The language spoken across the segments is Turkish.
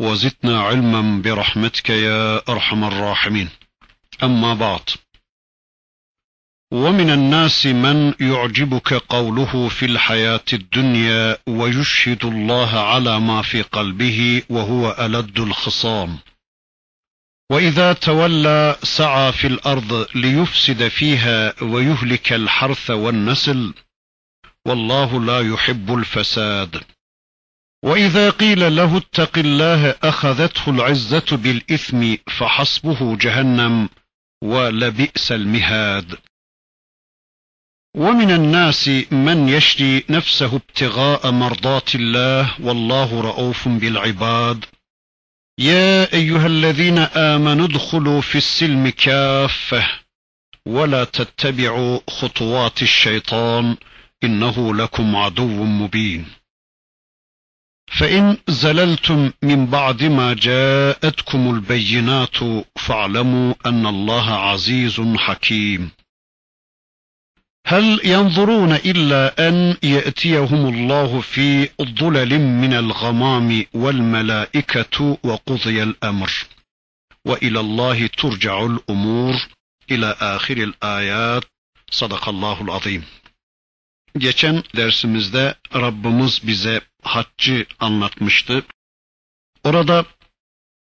وزدنا علما برحمتك يا أرحم الراحمين. أما بعد. ومن الناس من يعجبك قوله في الحياة الدنيا ويشهد الله على ما في قلبه وهو ألد الخصام. وإذا تولى سعى في الأرض ليفسد فيها ويهلك الحرث والنسل والله لا يحب الفساد. وإذا قيل له اتق الله أخذته العزة بالإثم فحسبه جهنم ولبئس المهاد. ومن الناس من يشري نفسه ابتغاء مرضات الله والله رؤوف بالعباد. يا أيها الذين آمنوا ادخلوا في السلم كافة ولا تتبعوا خطوات الشيطان إنه لكم عدو مبين. فإن زللتم من بعد ما جاءتكم البينات فاعلموا أن الله عزيز حكيم. هل ينظرون إلا أن يأتيهم الله في ظلل من الغمام والملائكة وقضي الأمر. وإلى الله ترجع الأمور إلى آخر الآيات صدق الله العظيم. Geçen dersimizde Rabbimiz bize haccı anlatmıştı. Orada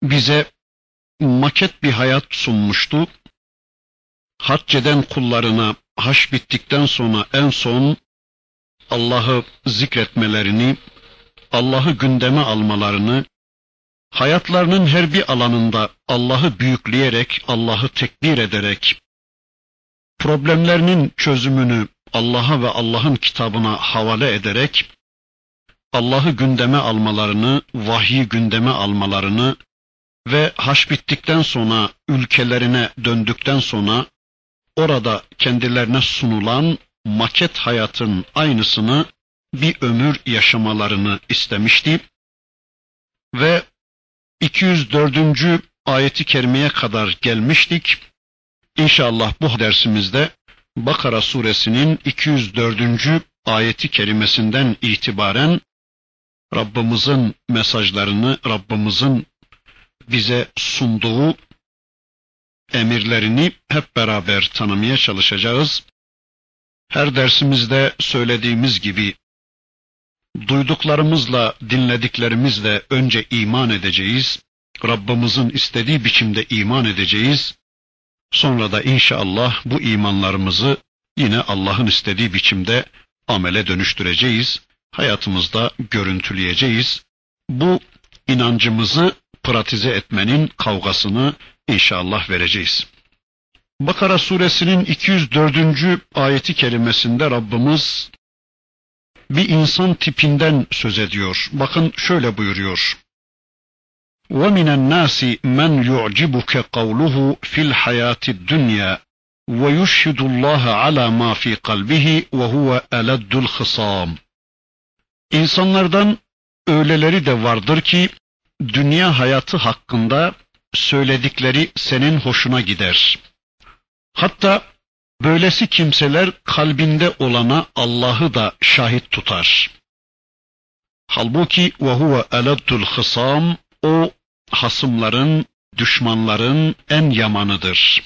bize maket bir hayat sunmuştu. Hac eden kullarına haç bittikten sonra en son Allah'ı zikretmelerini, Allah'ı gündeme almalarını, hayatlarının her bir alanında Allah'ı büyükleyerek, Allah'ı tekbir ederek, problemlerinin çözümünü Allah'a ve Allah'ın kitabına havale ederek Allah'ı gündeme almalarını, vahyi gündeme almalarını ve haş bittikten sonra ülkelerine döndükten sonra orada kendilerine sunulan maket hayatın aynısını bir ömür yaşamalarını istemişti. Ve 204. ayeti kerimeye kadar gelmiştik. İnşallah bu dersimizde Bakara suresinin 204. ayeti kerimesinden itibaren Rabbimizin mesajlarını, Rabbimizin bize sunduğu emirlerini hep beraber tanımaya çalışacağız. Her dersimizde söylediğimiz gibi duyduklarımızla, dinlediklerimizle önce iman edeceğiz. Rabbimizin istediği biçimde iman edeceğiz. Sonra da inşallah bu imanlarımızı yine Allah'ın istediği biçimde amele dönüştüreceğiz Hayatımızda görüntüleyeceğiz. Bu inancımızı pratize etmenin kavgasını inşallah vereceğiz. Bakara suresinin 204. ayeti kelimesinde Rabbimiz bir insan tipinden söz ediyor. Bakın şöyle buyuruyor. ومن الناس من يعجبك قوله في الحياة الدنيا ويشهد الله على ما في قلبه وهو ألد الخصام İnsanlardan öyleleri de vardır ki dünya hayatı hakkında söyledikleri senin hoşuna gider. Hatta böylesi kimseler kalbinde olana Allah'ı da şahit tutar. Halbuki ve huve eleddül hısam o hasımların, düşmanların en yamanıdır.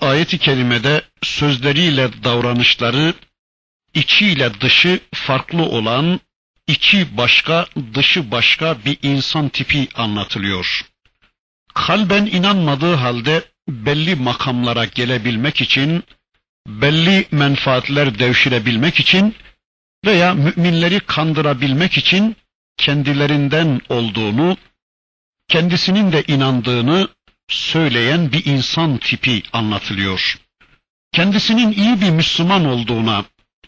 Ayet-i kerimede sözleriyle davranışları içiyle dışı farklı olan içi başka, dışı başka bir insan tipi anlatılıyor. Kalben inanmadığı halde belli makamlara gelebilmek için, belli menfaatler devşirebilmek için veya müminleri kandırabilmek için kendilerinden olduğunu, kendisinin de inandığını söyleyen bir insan tipi anlatılıyor. Kendisinin iyi bir Müslüman olduğuna,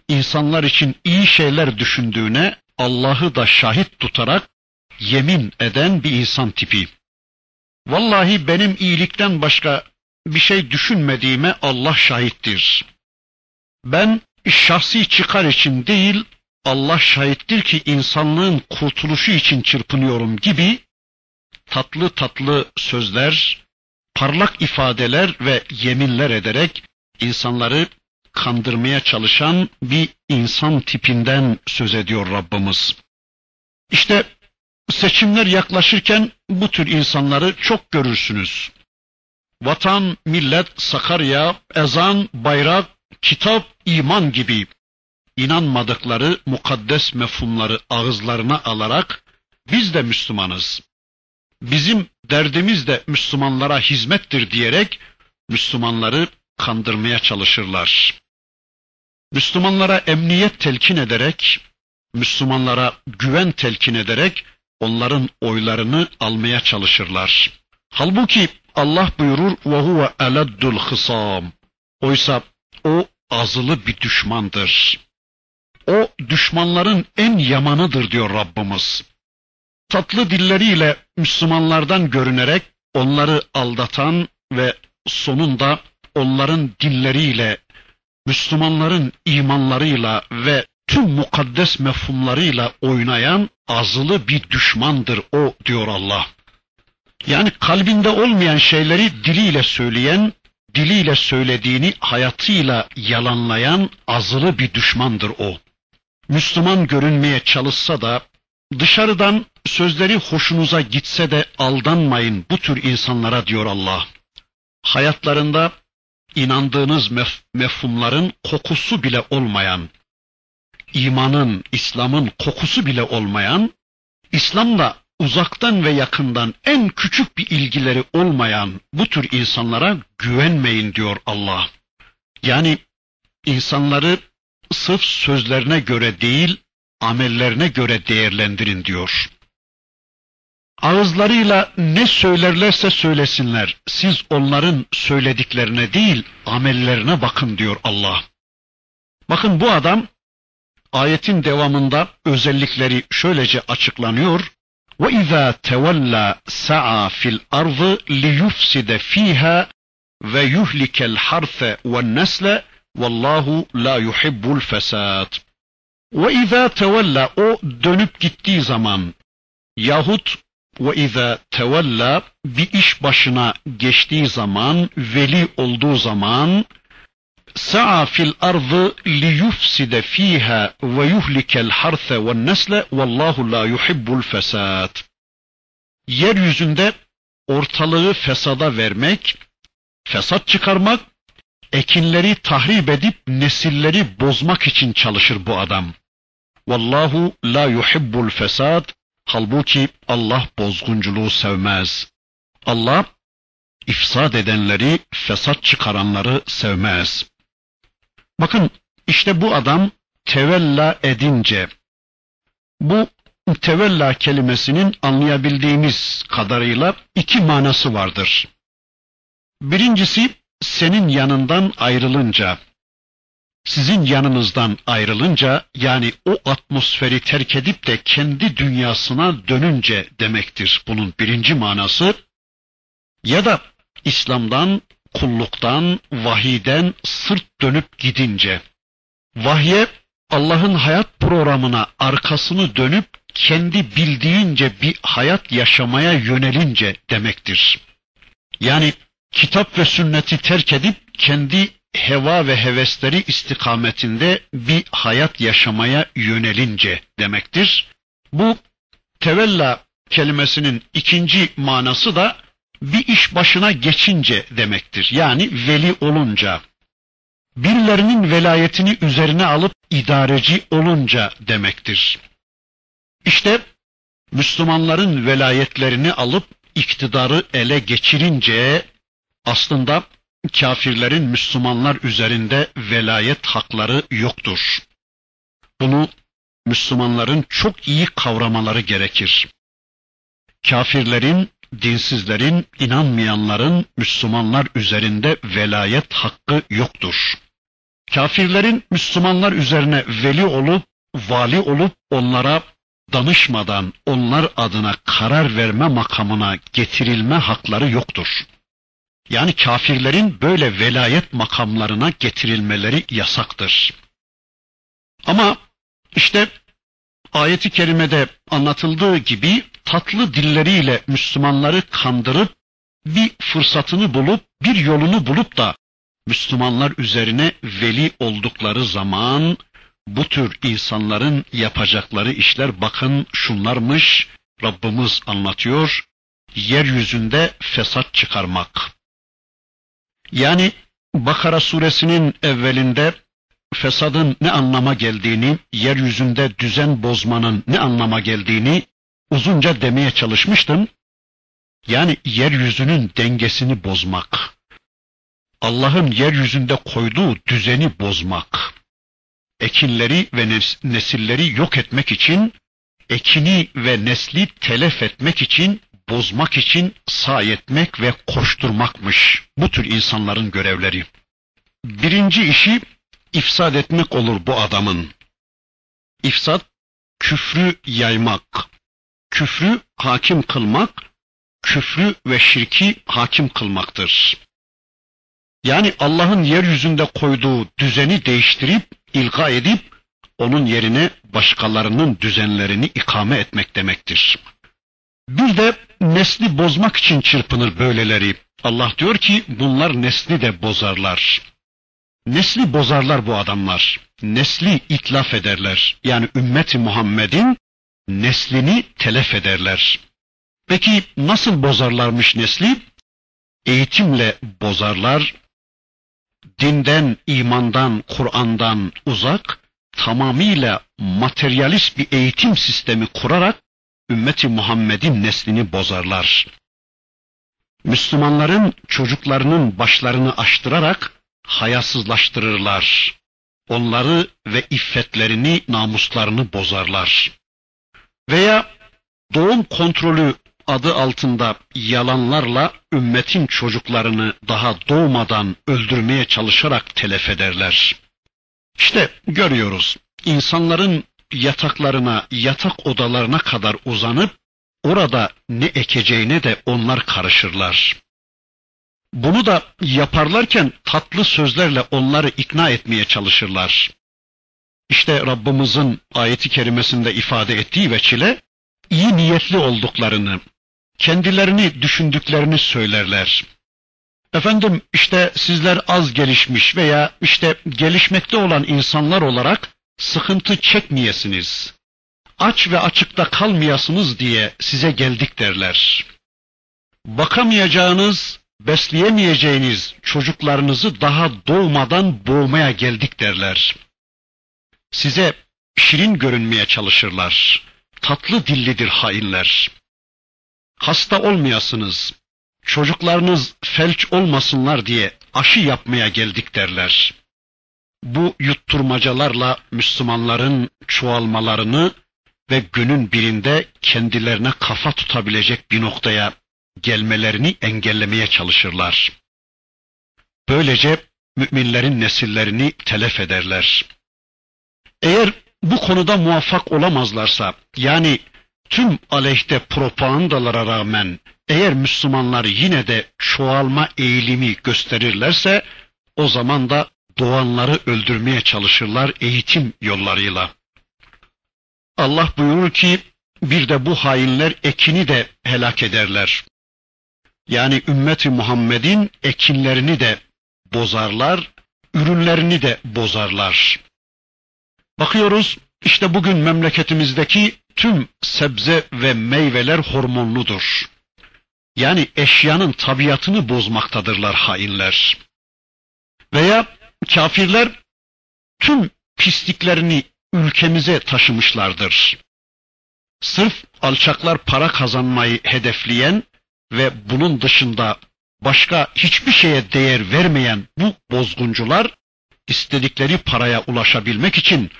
insanlar için iyi şeyler düşündüğüne Allah'ı da şahit tutarak yemin eden bir insan tipi. Vallahi benim iyilikten başka bir şey düşünmediğime Allah şahittir. Ben şahsi çıkar için değil, Allah şahittir ki insanlığın kurtuluşu için çırpınıyorum gibi tatlı tatlı sözler, parlak ifadeler ve yeminler ederek insanları kandırmaya çalışan bir insan tipinden söz ediyor Rabbimiz. İşte seçimler yaklaşırken bu tür insanları çok görürsünüz. Vatan, millet, Sakarya, ezan, bayrak, kitap, iman gibi inanmadıkları mukaddes mefhumları ağızlarına alarak biz de Müslümanız. Bizim derdimiz de Müslümanlara hizmettir diyerek Müslümanları kandırmaya çalışırlar. Müslümanlara emniyet telkin ederek, Müslümanlara güven telkin ederek onların oylarını almaya çalışırlar. Halbuki Allah buyurur ve huve eleddul hısam. Oysa o azılı bir düşmandır. O düşmanların en yamanıdır diyor Rabbimiz. Tatlı dilleriyle Müslümanlardan görünerek onları aldatan ve sonunda onların dilleriyle Müslümanların imanlarıyla ve tüm mukaddes mefhumlarıyla oynayan azılı bir düşmandır o diyor Allah. Yani kalbinde olmayan şeyleri diliyle söyleyen, diliyle söylediğini hayatıyla yalanlayan azılı bir düşmandır o. Müslüman görünmeye çalışsa da dışarıdan sözleri hoşunuza gitse de aldanmayın bu tür insanlara diyor Allah. Hayatlarında inandığınız mef mefhumların kokusu bile olmayan, imanın, İslam'ın kokusu bile olmayan, İslam'la uzaktan ve yakından en küçük bir ilgileri olmayan bu tür insanlara güvenmeyin diyor Allah. Yani insanları sırf sözlerine göre değil, amellerine göre değerlendirin diyor. Ağızlarıyla ne söylerlerse söylesinler. Siz onların söylediklerine değil, amellerine bakın diyor Allah. Bakın bu adam ayetin devamında özellikleri şöylece açıklanıyor. Ve izâ tevella sa'a fil ardı liyufside fiha ve yuhlikel harfe ve nesle vallahu la yuhibbul fesat. Ve izâ tevella o dönüp gittiği zaman yahut izâ tevella bir iş başına geçtiği zaman, veli olduğu zaman li yufside fiha ve yuhlikel harse ve nesle vallahu la yuhibbul fesat. Yeryüzünde ortalığı fesada vermek, fesat çıkarmak, ekinleri tahrip edip nesilleri bozmak için çalışır bu adam. Vallahu la yuhibbul fesat. Halbuki Allah bozgunculuğu sevmez. Allah ifsad edenleri, fesat çıkaranları sevmez. Bakın işte bu adam tevella edince bu tevella kelimesinin anlayabildiğimiz kadarıyla iki manası vardır. Birincisi senin yanından ayrılınca, sizin yanınızdan ayrılınca yani o atmosferi terk edip de kendi dünyasına dönünce demektir bunun birinci manası. Ya da İslam'dan, kulluktan, vahiden sırt dönüp gidince. Vahye Allah'ın hayat programına arkasını dönüp kendi bildiğince bir hayat yaşamaya yönelince demektir. Yani kitap ve sünneti terk edip kendi heva ve hevesleri istikametinde bir hayat yaşamaya yönelince demektir. Bu tevella kelimesinin ikinci manası da bir iş başına geçince demektir. Yani veli olunca. Birilerinin velayetini üzerine alıp idareci olunca demektir. İşte Müslümanların velayetlerini alıp iktidarı ele geçirince aslında kafirlerin Müslümanlar üzerinde velayet hakları yoktur. Bunu Müslümanların çok iyi kavramaları gerekir. Kafirlerin, dinsizlerin, inanmayanların Müslümanlar üzerinde velayet hakkı yoktur. Kafirlerin Müslümanlar üzerine veli olup, vali olup onlara danışmadan onlar adına karar verme makamına getirilme hakları yoktur. Yani kafirlerin böyle velayet makamlarına getirilmeleri yasaktır. Ama işte ayeti kerimede anlatıldığı gibi tatlı dilleriyle Müslümanları kandırıp bir fırsatını bulup bir yolunu bulup da Müslümanlar üzerine veli oldukları zaman bu tür insanların yapacakları işler bakın şunlarmış Rabbimiz anlatıyor. Yeryüzünde fesat çıkarmak. Yani Bakara suresinin evvelinde fesadın ne anlama geldiğini, yeryüzünde düzen bozmanın ne anlama geldiğini uzunca demeye çalışmıştım. Yani yeryüzünün dengesini bozmak. Allah'ın yeryüzünde koyduğu düzeni bozmak. Ekinleri ve nesilleri yok etmek için, ekini ve nesli telef etmek için, bozmak için sahi etmek ve koşturmakmış bu tür insanların görevleri. Birinci işi ifsad etmek olur bu adamın. İfsad, küfrü yaymak, küfrü hakim kılmak, küfrü ve şirki hakim kılmaktır. Yani Allah'ın yeryüzünde koyduğu düzeni değiştirip, ilga edip, onun yerine başkalarının düzenlerini ikame etmek demektir. Bir de nesli bozmak için çırpınır böyleleri. Allah diyor ki bunlar nesli de bozarlar. Nesli bozarlar bu adamlar. Nesli itlaf ederler. Yani ümmeti Muhammed'in neslini telef ederler. Peki nasıl bozarlarmış nesli? Eğitimle bozarlar. Dinden, imandan, Kur'an'dan uzak, tamamıyla materyalist bir eğitim sistemi kurarak ümmeti Muhammed'in neslini bozarlar. Müslümanların çocuklarının başlarını açtırarak hayasızlaştırırlar. Onları ve iffetlerini, namuslarını bozarlar. Veya doğum kontrolü adı altında yalanlarla ümmetin çocuklarını daha doğmadan öldürmeye çalışarak telef ederler. İşte görüyoruz insanların yataklarına, yatak odalarına kadar uzanıp orada ne ekeceğine de onlar karışırlar. Bunu da yaparlarken tatlı sözlerle onları ikna etmeye çalışırlar. İşte Rabbimizin ayeti kerimesinde ifade ettiği veçile iyi niyetli olduklarını, kendilerini düşündüklerini söylerler. Efendim işte sizler az gelişmiş veya işte gelişmekte olan insanlar olarak sıkıntı çekmeyesiniz. Aç ve açıkta kalmayasınız diye size geldik derler. Bakamayacağınız, besleyemeyeceğiniz çocuklarınızı daha doğmadan boğmaya geldik derler. Size şirin görünmeye çalışırlar. Tatlı dillidir hainler. Hasta olmayasınız, çocuklarınız felç olmasınlar diye aşı yapmaya geldik derler. Bu yutturmacalarla Müslümanların çoğalmalarını ve günün birinde kendilerine kafa tutabilecek bir noktaya gelmelerini engellemeye çalışırlar. Böylece müminlerin nesillerini telef ederler. Eğer bu konuda muvaffak olamazlarsa, yani tüm aleyhte propagandalara rağmen eğer Müslümanlar yine de çoğalma eğilimi gösterirlerse, o zaman da doğanları öldürmeye çalışırlar eğitim yollarıyla. Allah buyurur ki, bir de bu hainler ekini de helak ederler. Yani ümmeti Muhammed'in ekinlerini de bozarlar, ürünlerini de bozarlar. Bakıyoruz işte bugün memleketimizdeki tüm sebze ve meyveler hormonludur. Yani eşyanın tabiatını bozmaktadırlar hainler. Veya kafirler tüm pisliklerini ülkemize taşımışlardır. Sırf alçaklar para kazanmayı hedefleyen ve bunun dışında başka hiçbir şeye değer vermeyen bu bozguncular istedikleri paraya ulaşabilmek için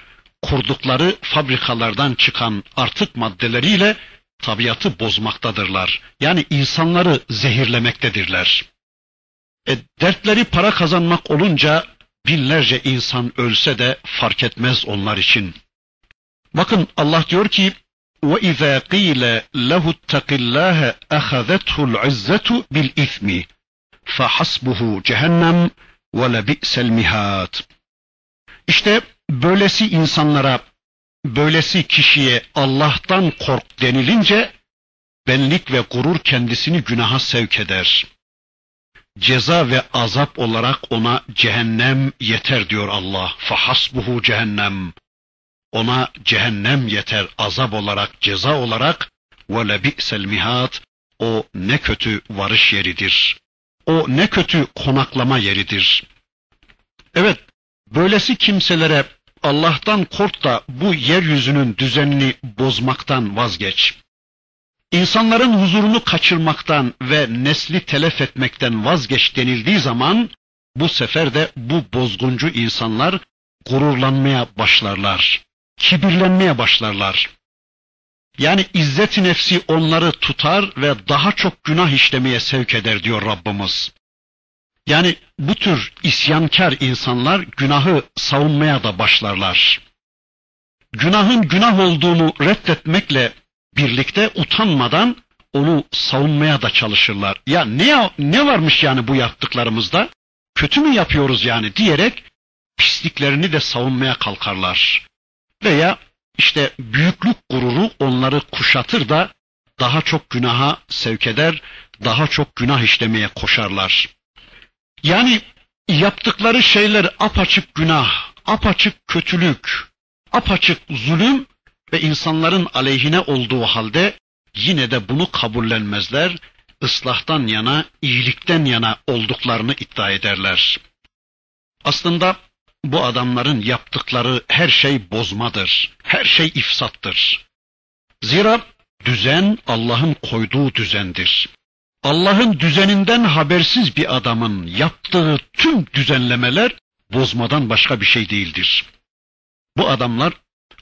kurdukları fabrikalardan çıkan artık maddeleriyle tabiatı bozmaktadırlar. Yani insanları zehirlemektedirler. E, dertleri para kazanmak olunca binlerce insan ölse de fark etmez onlar için. Bakın Allah diyor ki وإذا قيل له اتق الله أخذته العزة بالإثم فحسبه cehennem وَلَبِئْسَ الْمِهَاتِ İşte böylesi insanlara, böylesi kişiye Allah'tan kork denilince benlik ve gurur kendisini günaha sevk eder. Ceza ve azap olarak ona cehennem yeter diyor Allah. Fahasbuhu cehennem. Ona cehennem yeter azap olarak, ceza olarak ve lebi'sel mihat. O ne kötü varış yeridir. O ne kötü konaklama yeridir. Evet, böylesi kimselere Allah'tan kork da bu yeryüzünün düzenini bozmaktan vazgeç. İnsanların huzurunu kaçırmaktan ve nesli telef etmekten vazgeç denildiği zaman bu sefer de bu bozguncu insanlar gururlanmaya başlarlar. Kibirlenmeye başlarlar. Yani izzet nefsi onları tutar ve daha çok günah işlemeye sevk eder diyor Rabbimiz. Yani bu tür isyankar insanlar günahı savunmaya da başlarlar. Günahın günah olduğunu reddetmekle birlikte utanmadan onu savunmaya da çalışırlar. Ya ne ne varmış yani bu yaptıklarımızda? Kötü mü yapıyoruz yani diyerek pisliklerini de savunmaya kalkarlar. Veya işte büyüklük gururu onları kuşatır da daha çok günaha sevk eder, daha çok günah işlemeye koşarlar. Yani yaptıkları şeyler apaçık günah, apaçık kötülük, apaçık zulüm ve insanların aleyhine olduğu halde yine de bunu kabullenmezler, ıslahtan yana, iyilikten yana olduklarını iddia ederler. Aslında bu adamların yaptıkları her şey bozmadır, her şey ifsattır. Zira düzen Allah'ın koyduğu düzendir. Allah'ın düzeninden habersiz bir adamın yaptığı tüm düzenlemeler bozmadan başka bir şey değildir. Bu adamlar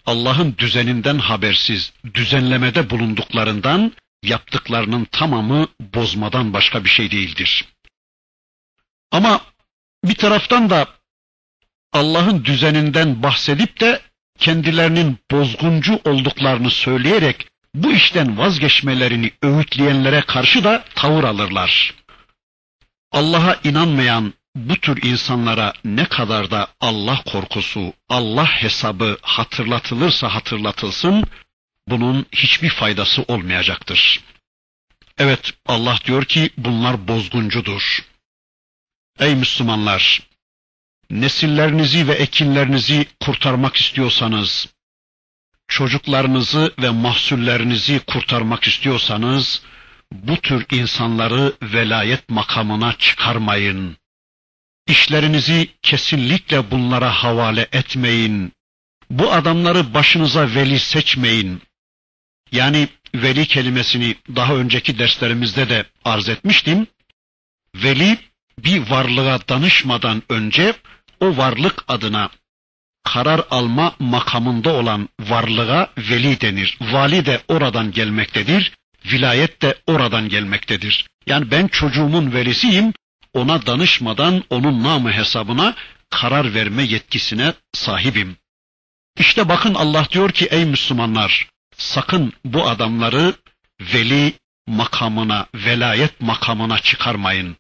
Allah'ın düzeninden habersiz düzenlemede bulunduklarından yaptıklarının tamamı bozmadan başka bir şey değildir. Ama bir taraftan da Allah'ın düzeninden bahsedip de kendilerinin bozguncu olduklarını söyleyerek bu işten vazgeçmelerini öğütleyenlere karşı da tavır alırlar. Allah'a inanmayan bu tür insanlara ne kadar da Allah korkusu, Allah hesabı hatırlatılırsa hatırlatılsın, bunun hiçbir faydası olmayacaktır. Evet, Allah diyor ki bunlar bozguncudur. Ey Müslümanlar! Nesillerinizi ve ekinlerinizi kurtarmak istiyorsanız, çocuklarınızı ve mahsullerinizi kurtarmak istiyorsanız, bu tür insanları velayet makamına çıkarmayın. İşlerinizi kesinlikle bunlara havale etmeyin. Bu adamları başınıza veli seçmeyin. Yani veli kelimesini daha önceki derslerimizde de arz etmiştim. Veli bir varlığa danışmadan önce o varlık adına karar alma makamında olan varlığa veli denir. Vali de oradan gelmektedir. Vilayet de oradan gelmektedir. Yani ben çocuğumun velisiyim, ona danışmadan onun namı hesabına karar verme yetkisine sahibim. İşte bakın Allah diyor ki ey Müslümanlar sakın bu adamları veli makamına, velayet makamına çıkarmayın.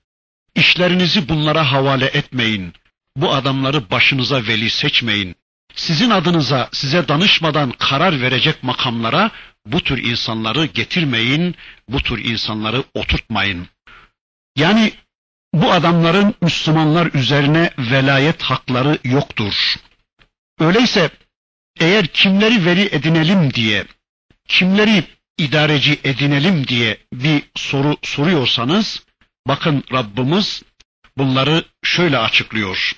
İşlerinizi bunlara havale etmeyin. Bu adamları başınıza veli seçmeyin. Sizin adınıza size danışmadan karar verecek makamlara bu tür insanları getirmeyin, bu tür insanları oturtmayın. Yani bu adamların Müslümanlar üzerine velayet hakları yoktur. Öyleyse eğer kimleri veri edinelim diye, kimleri idareci edinelim diye bir soru soruyorsanız, bakın Rabbimiz bunları şöyle açıklıyor.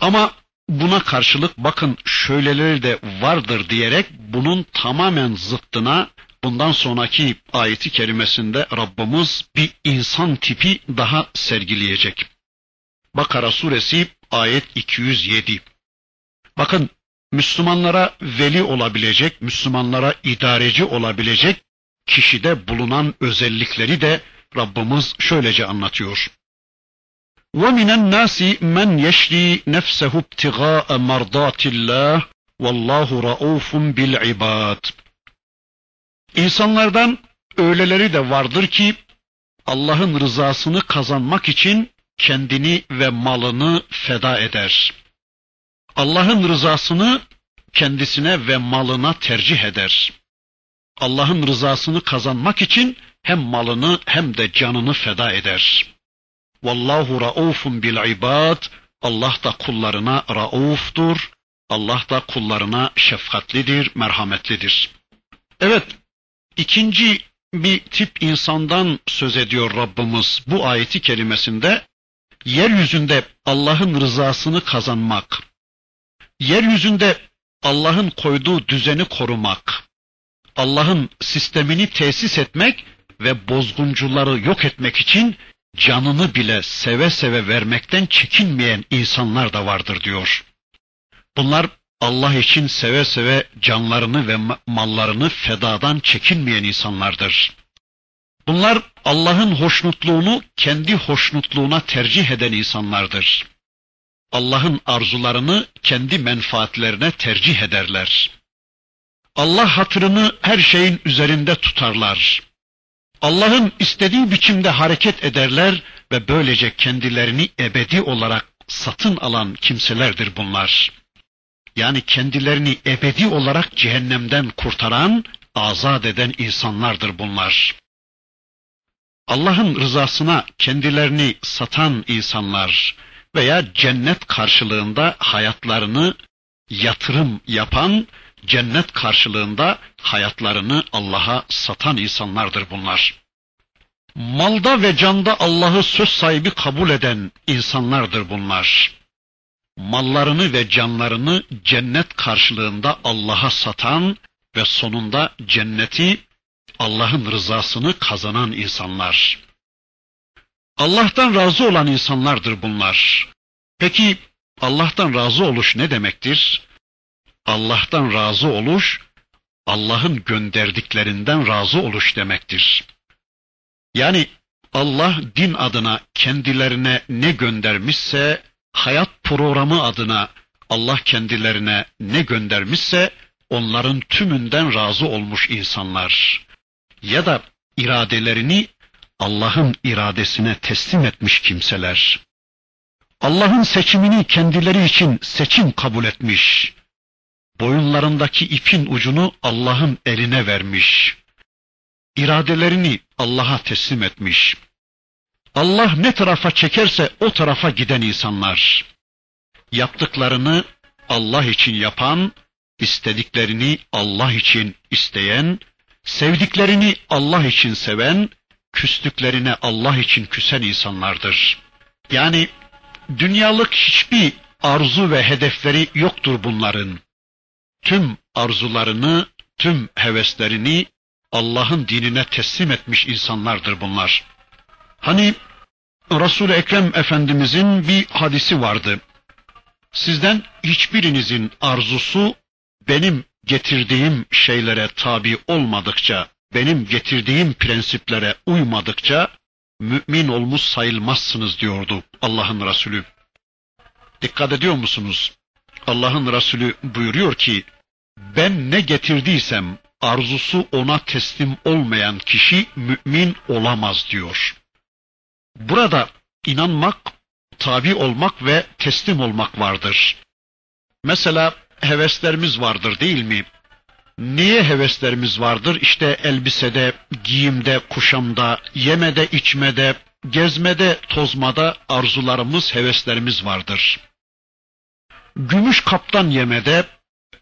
Ama buna karşılık bakın şöyleleri de vardır diyerek bunun tamamen zıttına bundan sonraki ayeti kerimesinde Rabbimiz bir insan tipi daha sergileyecek. Bakara suresi ayet 207. Bakın Müslümanlara veli olabilecek, Müslümanlara idareci olabilecek kişide bulunan özellikleri de Rabbimiz şöylece anlatıyor. وَمِنَ النَّاسِ مَنْ يَشْرِي نَفْسَهُ ابْتِغَاءَ مَرْضَاتِ اللّٰهِ وَاللّٰهُ رَؤُوفٌ بِالْعِبَادِ İnsanlardan öyleleri de vardır ki Allah'ın rızasını kazanmak için kendini ve malını feda eder. Allah'ın rızasını kendisine ve malına tercih eder. Allah'ın rızasını kazanmak için hem malını hem de canını feda eder. Vallahu raufun bil ibad. Allah da kullarına rauftur. Allah da kullarına şefkatlidir, merhametlidir. Evet, ikinci bir tip insandan söz ediyor Rabbimiz bu ayeti kelimesinde. Yeryüzünde Allah'ın rızasını kazanmak, yeryüzünde Allah'ın koyduğu düzeni korumak, Allah'ın sistemini tesis etmek ve bozguncuları yok etmek için canını bile seve seve vermekten çekinmeyen insanlar da vardır diyor. Bunlar Allah için seve seve canlarını ve mallarını fedadan çekinmeyen insanlardır. Bunlar Allah'ın hoşnutluğunu kendi hoşnutluğuna tercih eden insanlardır. Allah'ın arzularını kendi menfaatlerine tercih ederler. Allah hatırını her şeyin üzerinde tutarlar. Allah'ın istediği biçimde hareket ederler ve böylece kendilerini ebedi olarak satın alan kimselerdir bunlar. Yani kendilerini ebedi olarak cehennemden kurtaran, azat eden insanlardır bunlar. Allah'ın rızasına kendilerini satan insanlar veya cennet karşılığında hayatlarını yatırım yapan cennet karşılığında hayatlarını Allah'a satan insanlardır bunlar. Malda ve canda Allah'ı söz sahibi kabul eden insanlardır bunlar. Mallarını ve canlarını cennet karşılığında Allah'a satan ve sonunda cenneti Allah'ın rızasını kazanan insanlar. Allah'tan razı olan insanlardır bunlar. Peki Allah'tan razı oluş ne demektir? Allah'tan razı oluş, Allah'ın gönderdiklerinden razı oluş demektir. Yani Allah din adına kendilerine ne göndermişse, hayat programı adına Allah kendilerine ne göndermişse, onların tümünden razı olmuş insanlar. Ya da iradelerini Allah'ın iradesine teslim etmiş kimseler. Allah'ın seçimini kendileri için seçim kabul etmiş boyunlarındaki ipin ucunu Allah'ın eline vermiş. İradelerini Allah'a teslim etmiş. Allah ne tarafa çekerse o tarafa giden insanlar. Yaptıklarını Allah için yapan, istediklerini Allah için isteyen, sevdiklerini Allah için seven, küstüklerine Allah için küsen insanlardır. Yani dünyalık hiçbir arzu ve hedefleri yoktur bunların tüm arzularını, tüm heveslerini Allah'ın dinine teslim etmiş insanlardır bunlar. Hani Resul-i Ekrem Efendimizin bir hadisi vardı. Sizden hiçbirinizin arzusu benim getirdiğim şeylere tabi olmadıkça, benim getirdiğim prensiplere uymadıkça mümin olmuş sayılmazsınız diyordu Allah'ın Resulü. Dikkat ediyor musunuz? Allah'ın Resulü buyuruyor ki ben ne getirdiysem arzusu ona teslim olmayan kişi mümin olamaz diyor. Burada inanmak, tabi olmak ve teslim olmak vardır. Mesela heveslerimiz vardır değil mi? Niye heveslerimiz vardır? İşte elbisede, giyimde, kuşamda, yemede, içmede, gezmede, tozmada arzularımız, heveslerimiz vardır. Gümüş kaptan yemede,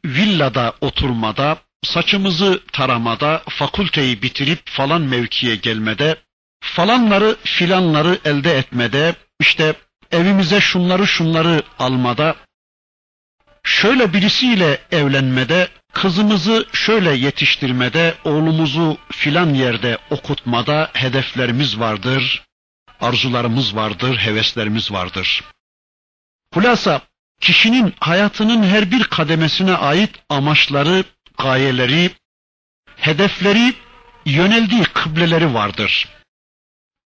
villada oturmada, saçımızı taramada, fakülteyi bitirip falan mevkiye gelmede, falanları filanları elde etmede, işte evimize şunları şunları almada, şöyle birisiyle evlenmede, kızımızı şöyle yetiştirmede, oğlumuzu filan yerde okutmada hedeflerimiz vardır, arzularımız vardır, heveslerimiz vardır. Hulasa kişinin hayatının her bir kademesine ait amaçları, gayeleri, hedefleri, yöneldiği kıbleleri vardır.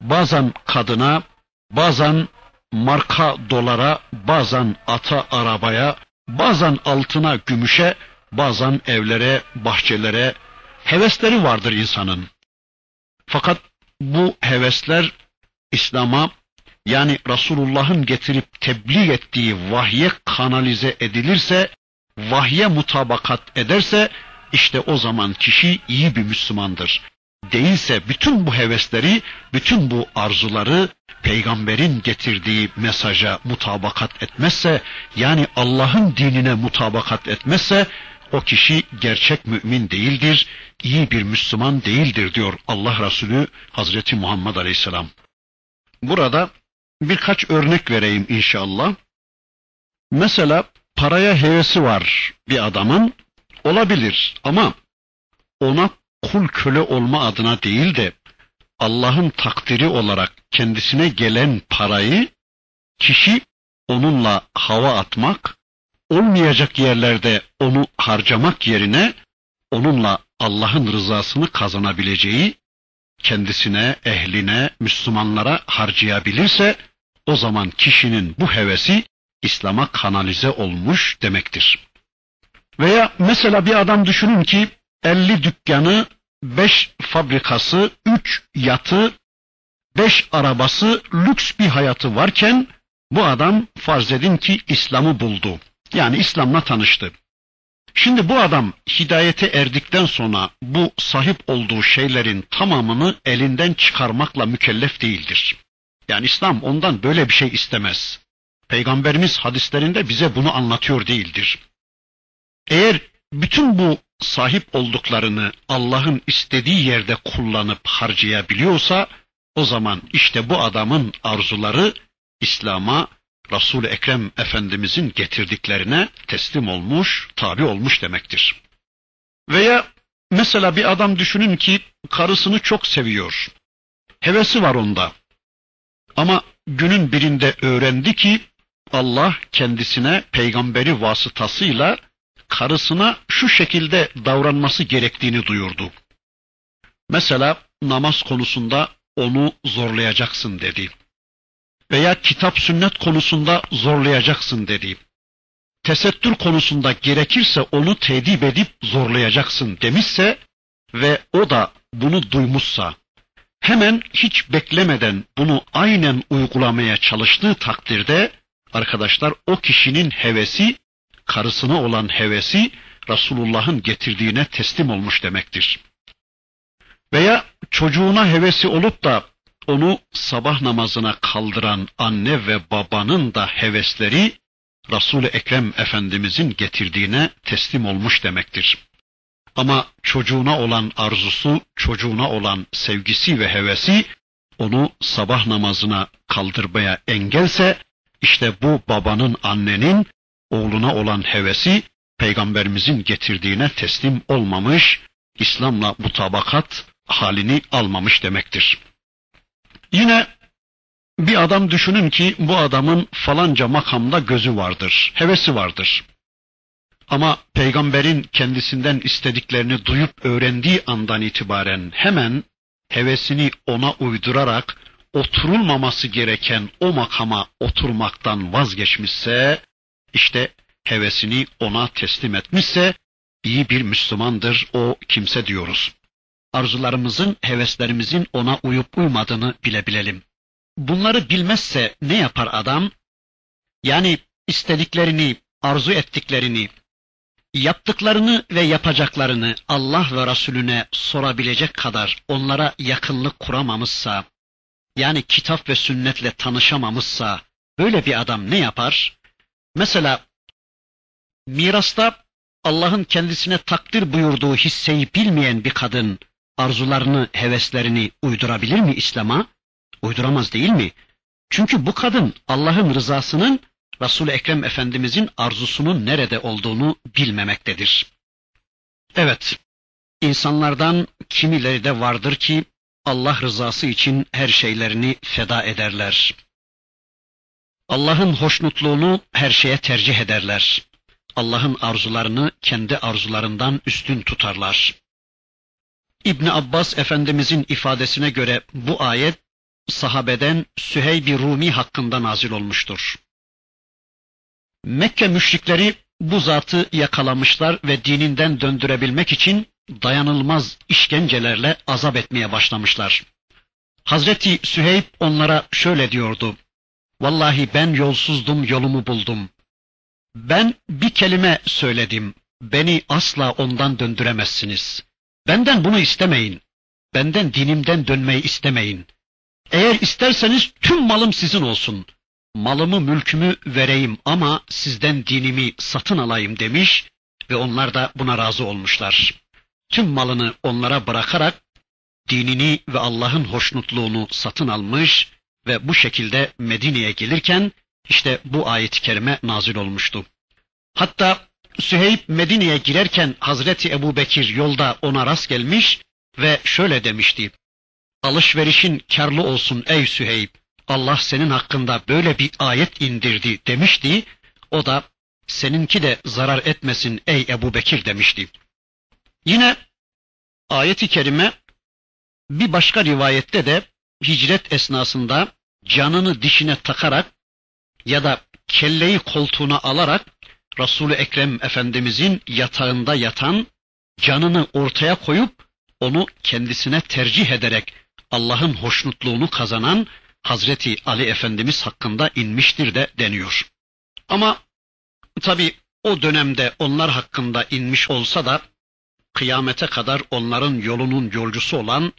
Bazen kadına, bazen marka dolara, bazen ata arabaya, bazen altına gümüşe, bazen evlere, bahçelere, Hevesleri vardır insanın. Fakat bu hevesler İslam'a yani Resulullah'ın getirip tebliğ ettiği vahye kanalize edilirse, vahye mutabakat ederse işte o zaman kişi iyi bir Müslümandır. Değilse bütün bu hevesleri, bütün bu arzuları peygamberin getirdiği mesaja mutabakat etmezse, yani Allah'ın dinine mutabakat etmezse o kişi gerçek mümin değildir, iyi bir Müslüman değildir diyor Allah Resulü Hazreti Muhammed Aleyhisselam. Burada birkaç örnek vereyim inşallah. Mesela paraya hevesi var bir adamın olabilir ama ona kul köle olma adına değil de Allah'ın takdiri olarak kendisine gelen parayı kişi onunla hava atmak, olmayacak yerlerde onu harcamak yerine onunla Allah'ın rızasını kazanabileceği, kendisine, ehline, Müslümanlara harcayabilirse o zaman kişinin bu hevesi İslam'a kanalize olmuş demektir. Veya mesela bir adam düşünün ki 50 dükkanı, 5 fabrikası, 3 yatı, 5 arabası, lüks bir hayatı varken bu adam farz edin ki İslam'ı buldu. Yani İslam'la tanıştı. Şimdi bu adam hidayete erdikten sonra bu sahip olduğu şeylerin tamamını elinden çıkarmakla mükellef değildir. Yani İslam ondan böyle bir şey istemez. Peygamberimiz hadislerinde bize bunu anlatıyor değildir. Eğer bütün bu sahip olduklarını Allah'ın istediği yerde kullanıp harcayabiliyorsa o zaman işte bu adamın arzuları İslam'a Resul-i Ekrem Efendimizin getirdiklerine teslim olmuş, tabi olmuş demektir. Veya mesela bir adam düşünün ki karısını çok seviyor. Hevesi var onda. Ama günün birinde öğrendi ki Allah kendisine peygamberi vasıtasıyla karısına şu şekilde davranması gerektiğini duyurdu. Mesela namaz konusunda onu zorlayacaksın dedi. Veya kitap sünnet konusunda zorlayacaksın dedi. Tesettür konusunda gerekirse onu tedip edip zorlayacaksın demişse ve o da bunu duymuşsa hemen hiç beklemeden bunu aynen uygulamaya çalıştığı takdirde arkadaşlar o kişinin hevesi karısına olan hevesi Resulullah'ın getirdiğine teslim olmuş demektir. Veya çocuğuna hevesi olup da onu sabah namazına kaldıran anne ve babanın da hevesleri Resul-i Ekrem Efendimizin getirdiğine teslim olmuş demektir. Ama çocuğuna olan arzusu, çocuğuna olan sevgisi ve hevesi onu sabah namazına kaldırmaya engelse işte bu babanın, annenin oğluna olan hevesi peygamberimizin getirdiğine teslim olmamış, İslam'la mutabakat halini almamış demektir. Yine bir adam düşünün ki bu adamın falanca makamda gözü vardır, hevesi vardır. Ama peygamberin kendisinden istediklerini duyup öğrendiği andan itibaren hemen hevesini ona uydurarak oturulmaması gereken o makama oturmaktan vazgeçmişse, işte hevesini ona teslim etmişse, iyi bir Müslümandır o kimse diyoruz. Arzularımızın, heveslerimizin ona uyup uymadığını bilebilelim. Bunları bilmezse ne yapar adam? Yani istediklerini, arzu ettiklerini, yaptıklarını ve yapacaklarını Allah ve Resulüne sorabilecek kadar onlara yakınlık kuramamışsa, yani kitap ve sünnetle tanışamamışsa, böyle bir adam ne yapar? Mesela mirasta Allah'ın kendisine takdir buyurduğu hisseyi bilmeyen bir kadın arzularını, heveslerini uydurabilir mi İslam'a? Uyduramaz değil mi? Çünkü bu kadın Allah'ın rızasının Resul-i Ekrem Efendimizin arzusunun nerede olduğunu bilmemektedir. Evet, insanlardan kimileri de vardır ki Allah rızası için her şeylerini feda ederler. Allah'ın hoşnutluğunu her şeye tercih ederler. Allah'ın arzularını kendi arzularından üstün tutarlar. İbni Abbas Efendimizin ifadesine göre bu ayet sahabeden Süheyb-i Rumi hakkında nazil olmuştur. Mekke müşrikleri bu zatı yakalamışlar ve dininden döndürebilmek için dayanılmaz işkencelerle azap etmeye başlamışlar. Hazreti Süheyb onlara şöyle diyordu. Vallahi ben yolsuzdum, yolumu buldum. Ben bir kelime söyledim. Beni asla ondan döndüremezsiniz. Benden bunu istemeyin. Benden dinimden dönmeyi istemeyin. Eğer isterseniz tüm malım sizin olsun. Malımı mülkümü vereyim ama sizden dinimi satın alayım demiş ve onlar da buna razı olmuşlar. Tüm malını onlara bırakarak dinini ve Allah'ın hoşnutluğunu satın almış ve bu şekilde Medine'ye gelirken işte bu ayet-i kerime nazil olmuştu. Hatta Süheyb Medine'ye girerken Hazreti Ebu Bekir yolda ona rast gelmiş ve şöyle demişti. Alışverişin karlı olsun ey Süheyb. Allah senin hakkında böyle bir ayet indirdi demişti. O da seninki de zarar etmesin ey Ebu Bekir demişti. Yine ayeti kerime bir başka rivayette de hicret esnasında canını dişine takarak ya da kelleyi koltuğuna alarak Resul-i Ekrem Efendimizin yatağında yatan, canını ortaya koyup onu kendisine tercih ederek Allah'ın hoşnutluğunu kazanan Hazreti Ali Efendimiz hakkında inmiştir de deniyor. Ama tabi o dönemde onlar hakkında inmiş olsa da kıyamete kadar onların yolunun yolcusu olan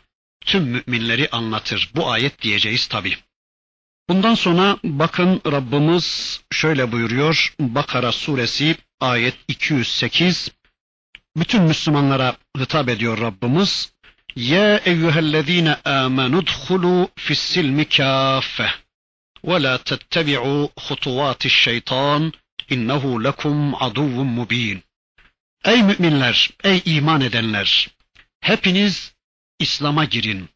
tüm müminleri anlatır. Bu ayet diyeceğiz tabi. Bundan sonra bakın Rabbimiz şöyle buyuruyor. Bakara suresi ayet 208. Bütün Müslümanlara hitap ediyor Rabbimiz. Ya eyyühellezine amenu dhulu fissilmi kaffe ve la tettebi'u hutuvati şeytan innehu lekum aduvun mubin. Ey müminler, ey iman edenler, hepiniz İslam'a girin.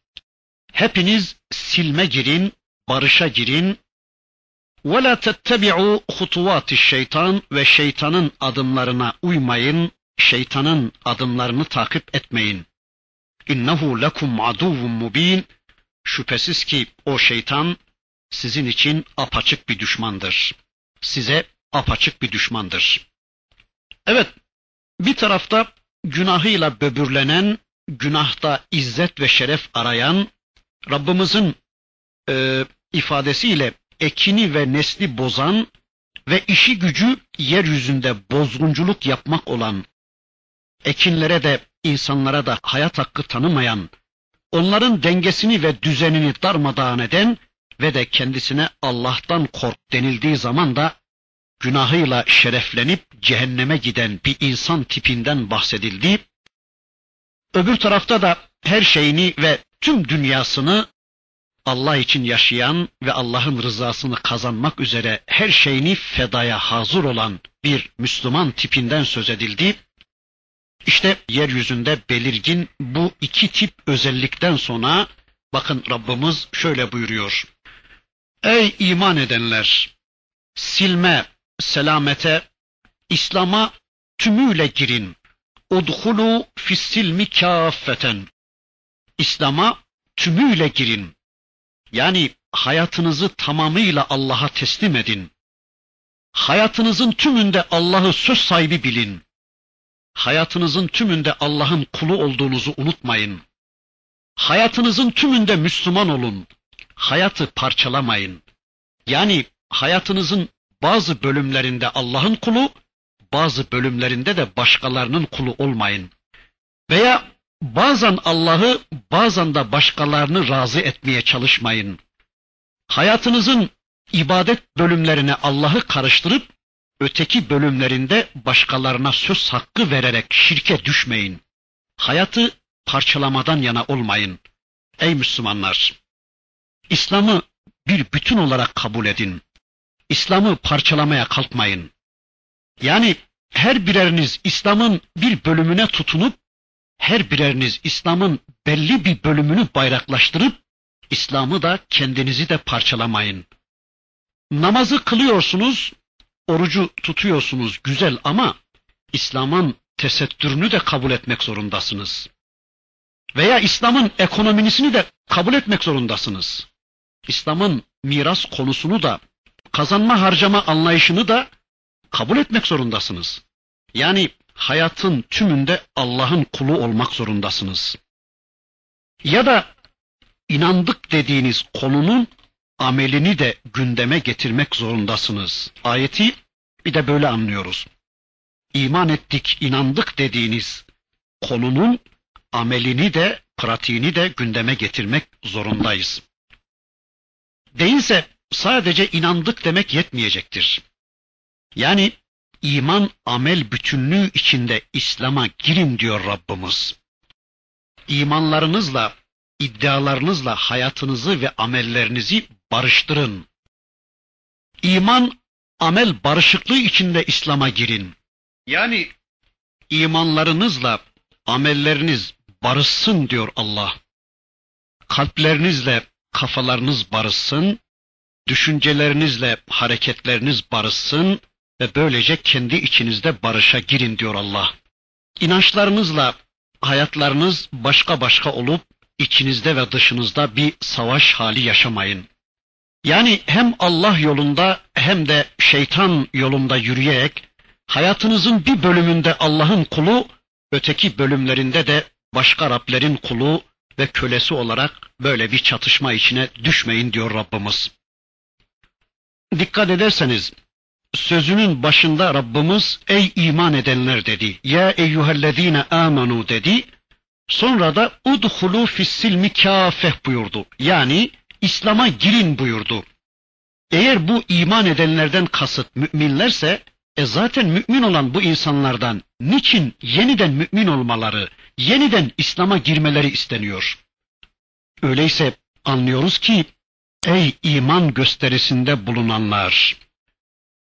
Hepiniz silme girin, barışa girin. وَلَا تَتَّبِعُوا خُطُوَاتِ şeytan ve şeytanın adımlarına uymayın, şeytanın adımlarını takip etmeyin. İnnehu lekum aduvun mubin. Şüphesiz ki o şeytan sizin için apaçık bir düşmandır. Size apaçık bir düşmandır. Evet, bir tarafta günahıyla böbürlenen, günahta izzet ve şeref arayan, Rabbimizin e, ifadesiyle ekini ve nesli bozan ve işi gücü yeryüzünde bozgunculuk yapmak olan, ekinlere de insanlara da hayat hakkı tanımayan, onların dengesini ve düzenini darmadağın eden ve de kendisine Allah'tan kork denildiği zaman da günahıyla şereflenip cehenneme giden bir insan tipinden bahsedildi. Öbür tarafta da her şeyini ve tüm dünyasını Allah için yaşayan ve Allah'ın rızasını kazanmak üzere her şeyini fedaya hazır olan bir Müslüman tipinden söz edildi. İşte yeryüzünde belirgin bu iki tip özellikten sonra bakın Rabbimiz şöyle buyuruyor. Ey iman edenler! Silme, selamete, İslam'a tümüyle girin. Udhulu fissilmi kâffeten. İslam'a tümüyle girin. Yani hayatınızı tamamıyla Allah'a teslim edin. Hayatınızın tümünde Allah'ı söz sahibi bilin. Hayatınızın tümünde Allah'ın kulu olduğunuzu unutmayın. Hayatınızın tümünde Müslüman olun. Hayatı parçalamayın. Yani hayatınızın bazı bölümlerinde Allah'ın kulu, bazı bölümlerinde de başkalarının kulu olmayın. Veya bazen Allah'ı, bazen de başkalarını razı etmeye çalışmayın. Hayatınızın ibadet bölümlerine Allah'ı karıştırıp öteki bölümlerinde başkalarına söz hakkı vererek şirke düşmeyin. Hayatı parçalamadan yana olmayın. Ey Müslümanlar! İslam'ı bir bütün olarak kabul edin. İslam'ı parçalamaya kalkmayın. Yani her bireriniz İslam'ın bir bölümüne tutunup her bireriniz İslam'ın belli bir bölümünü bayraklaştırıp İslam'ı da kendinizi de parçalamayın. Namazı kılıyorsunuz, orucu tutuyorsunuz güzel ama İslam'ın tesettürünü de kabul etmek zorundasınız. Veya İslam'ın ekonomisini de kabul etmek zorundasınız. İslam'ın miras konusunu da kazanma harcama anlayışını da kabul etmek zorundasınız. Yani hayatın tümünde Allah'ın kulu olmak zorundasınız. Ya da inandık dediğiniz konunun amelini de gündeme getirmek zorundasınız. Ayeti bir de böyle anlıyoruz. İman ettik, inandık dediğiniz konunun amelini de, pratiğini de gündeme getirmek zorundayız. Değilse sadece inandık demek yetmeyecektir. Yani iman amel bütünlüğü içinde İslam'a girin diyor Rabbimiz. İmanlarınızla, iddialarınızla hayatınızı ve amellerinizi barıştırın. İman, amel barışıklığı içinde İslam'a girin. Yani imanlarınızla amelleriniz barışsın diyor Allah. Kalplerinizle kafalarınız barışsın, düşüncelerinizle hareketleriniz barışsın ve böylece kendi içinizde barışa girin diyor Allah. İnançlarınızla hayatlarınız başka başka olup içinizde ve dışınızda bir savaş hali yaşamayın. Yani hem Allah yolunda hem de şeytan yolunda yürüyerek hayatınızın bir bölümünde Allah'ın kulu, öteki bölümlerinde de başka Rablerin kulu ve kölesi olarak böyle bir çatışma içine düşmeyin diyor Rabbimiz. Dikkat ederseniz sözünün başında Rabbimiz ey iman edenler dedi. Ya eyyühellezine amanu dedi. Sonra da udhulu fissilmi kâfeh buyurdu. Yani İslam'a girin buyurdu. Eğer bu iman edenlerden kasıt müminlerse e zaten mümin olan bu insanlardan niçin yeniden mümin olmaları, yeniden İslam'a girmeleri isteniyor? Öyleyse anlıyoruz ki ey iman gösterisinde bulunanlar,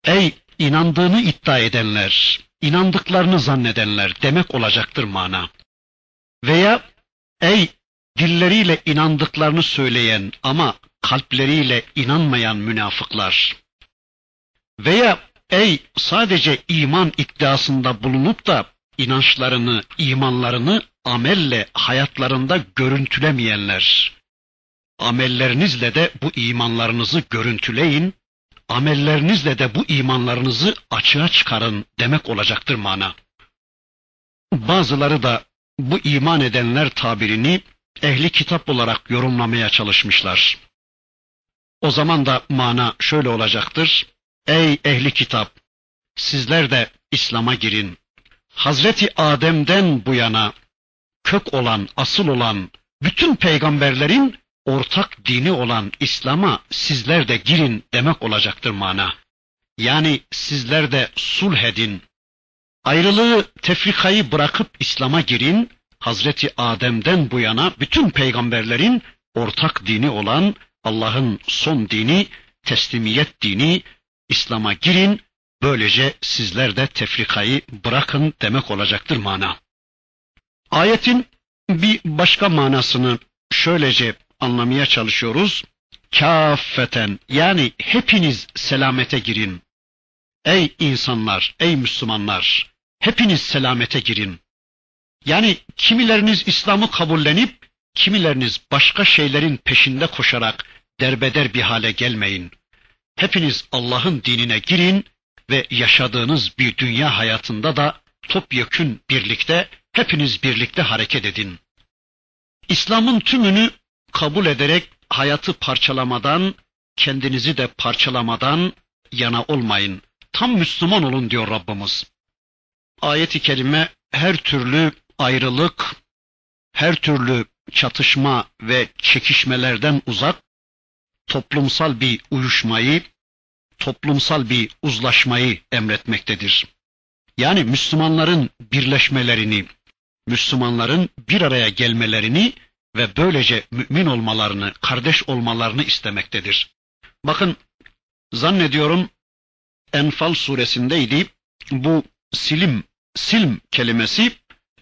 ey inandığını iddia edenler, inandıklarını zannedenler demek olacaktır mana. Veya ey dilleriyle inandıklarını söyleyen ama kalpleriyle inanmayan münafıklar. Veya ey sadece iman iddiasında bulunup da inançlarını, imanlarını amelle hayatlarında görüntülemeyenler. Amellerinizle de bu imanlarınızı görüntüleyin, amellerinizle de bu imanlarınızı açığa çıkarın demek olacaktır mana. Bazıları da bu iman edenler tabirini ehli kitap olarak yorumlamaya çalışmışlar. O zaman da mana şöyle olacaktır. Ey ehli kitap! Sizler de İslam'a girin. Hazreti Adem'den bu yana kök olan, asıl olan bütün peygamberlerin ortak dini olan İslam'a sizler de girin demek olacaktır mana. Yani sizler de sulh edin. Ayrılığı, tefrikayı bırakıp İslam'a girin. Hazreti Adem'den bu yana bütün peygamberlerin ortak dini olan Allah'ın son dini, teslimiyet dini, İslam'a girin. Böylece sizler de tefrikayı bırakın demek olacaktır mana. Ayetin bir başka manasını şöylece anlamaya çalışıyoruz. Kâffeten yani hepiniz selamete girin. Ey insanlar, ey Müslümanlar, hepiniz selamete girin. Yani kimileriniz İslam'ı kabullenip, kimileriniz başka şeylerin peşinde koşarak derbeder bir hale gelmeyin. Hepiniz Allah'ın dinine girin ve yaşadığınız bir dünya hayatında da topyekün birlikte, hepiniz birlikte hareket edin. İslam'ın tümünü kabul ederek hayatı parçalamadan, kendinizi de parçalamadan yana olmayın. Tam Müslüman olun diyor Rabbimiz. Ayet-i kerime her türlü ayrılık, her türlü çatışma ve çekişmelerden uzak, toplumsal bir uyuşmayı, toplumsal bir uzlaşmayı emretmektedir. Yani Müslümanların birleşmelerini, Müslümanların bir araya gelmelerini ve böylece mümin olmalarını, kardeş olmalarını istemektedir. Bakın zannediyorum Enfal suresindeydi. Bu silim, silm kelimesi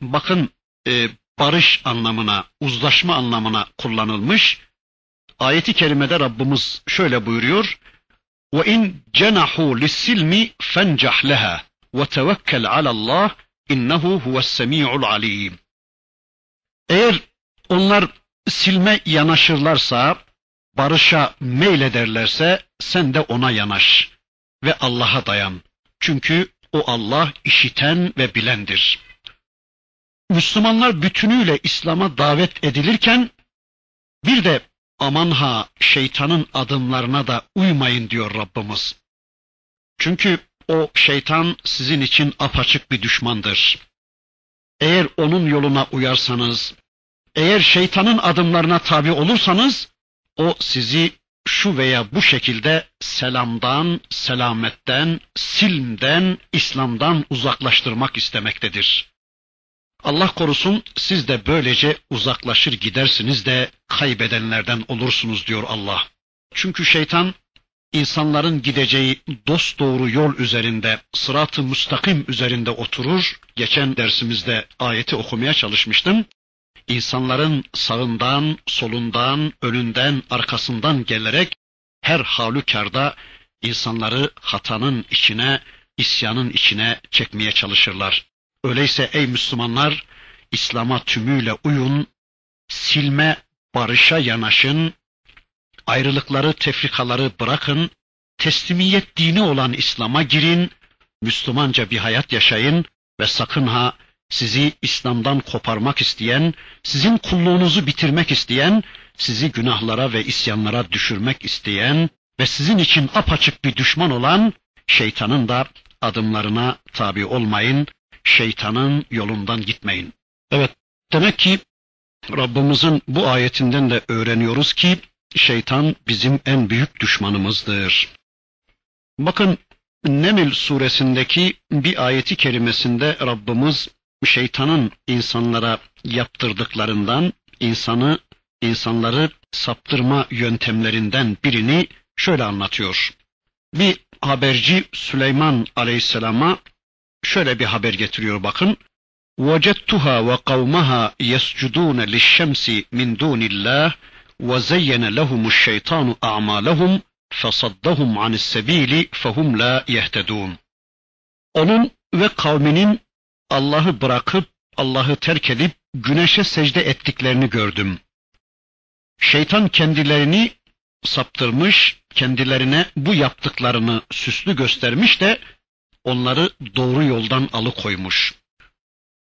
bakın e, barış anlamına, uzlaşma anlamına kullanılmış. Ayeti kerimede Rabbimiz şöyle buyuruyor. Ve in cenahu lis-silmi fencah leha ve tevekkel alallah innehu huves-semi'ul alim. Eğer onlar silme yanaşırlarsa, barışa meylederlerse sen de ona yanaş ve Allah'a dayan. Çünkü o Allah işiten ve bilendir. Müslümanlar bütünüyle İslam'a davet edilirken bir de aman ha şeytanın adımlarına da uymayın diyor Rabbimiz. Çünkü o şeytan sizin için apaçık bir düşmandır. Eğer onun yoluna uyarsanız, eğer şeytanın adımlarına tabi olursanız, o sizi şu veya bu şekilde selamdan, selametten, silmden, İslam'dan uzaklaştırmak istemektedir. Allah korusun siz de böylece uzaklaşır gidersiniz de kaybedenlerden olursunuz diyor Allah. Çünkü şeytan insanların gideceği dost doğru yol üzerinde, sırat-ı müstakim üzerinde oturur. Geçen dersimizde ayeti okumaya çalışmıştım. İnsanların sağından, solundan, önünden, arkasından gelerek her halükarda insanları hatanın içine, isyanın içine çekmeye çalışırlar. Öyleyse ey Müslümanlar, İslam'a tümüyle uyun, silme, barışa yanaşın, ayrılıkları, tefrikaları bırakın, teslimiyet dini olan İslam'a girin, Müslümanca bir hayat yaşayın ve sakın ha sizi İslam'dan koparmak isteyen, sizin kulluğunuzu bitirmek isteyen, sizi günahlara ve isyanlara düşürmek isteyen ve sizin için apaçık bir düşman olan şeytanın da adımlarına tabi olmayın, şeytanın yolundan gitmeyin. Evet, demek ki Rabbimizin bu ayetinden de öğreniyoruz ki şeytan bizim en büyük düşmanımızdır. Bakın Neml suresindeki bir ayeti kerimesinde Rabbimiz şeytanın insanlara yaptırdıklarından insanı insanları saptırma yöntemlerinden birini şöyle anlatıyor. Bir haberci Süleyman Aleyhisselam'a şöyle bir haber getiriyor bakın. وَجَدْتُهَا وَقَوْمَهَا يَسْجُدُونَ لِلشَّمْسِ مِنْ دُونِ اللّٰهِ وَزَيَّنَ لَهُمُ الشَّيْطَانُ أَعْمَالَهُمْ فَصَدَّهُمْ عَنِ السَّب۪يلِ فَهُمْ لَا يَهْتَدُونَ Onun ve kavminin Allah'ı bırakıp Allah'ı terk edip güneşe secde ettiklerini gördüm. Şeytan kendilerini saptırmış, kendilerine bu yaptıklarını süslü göstermiş de onları doğru yoldan alıkoymuş.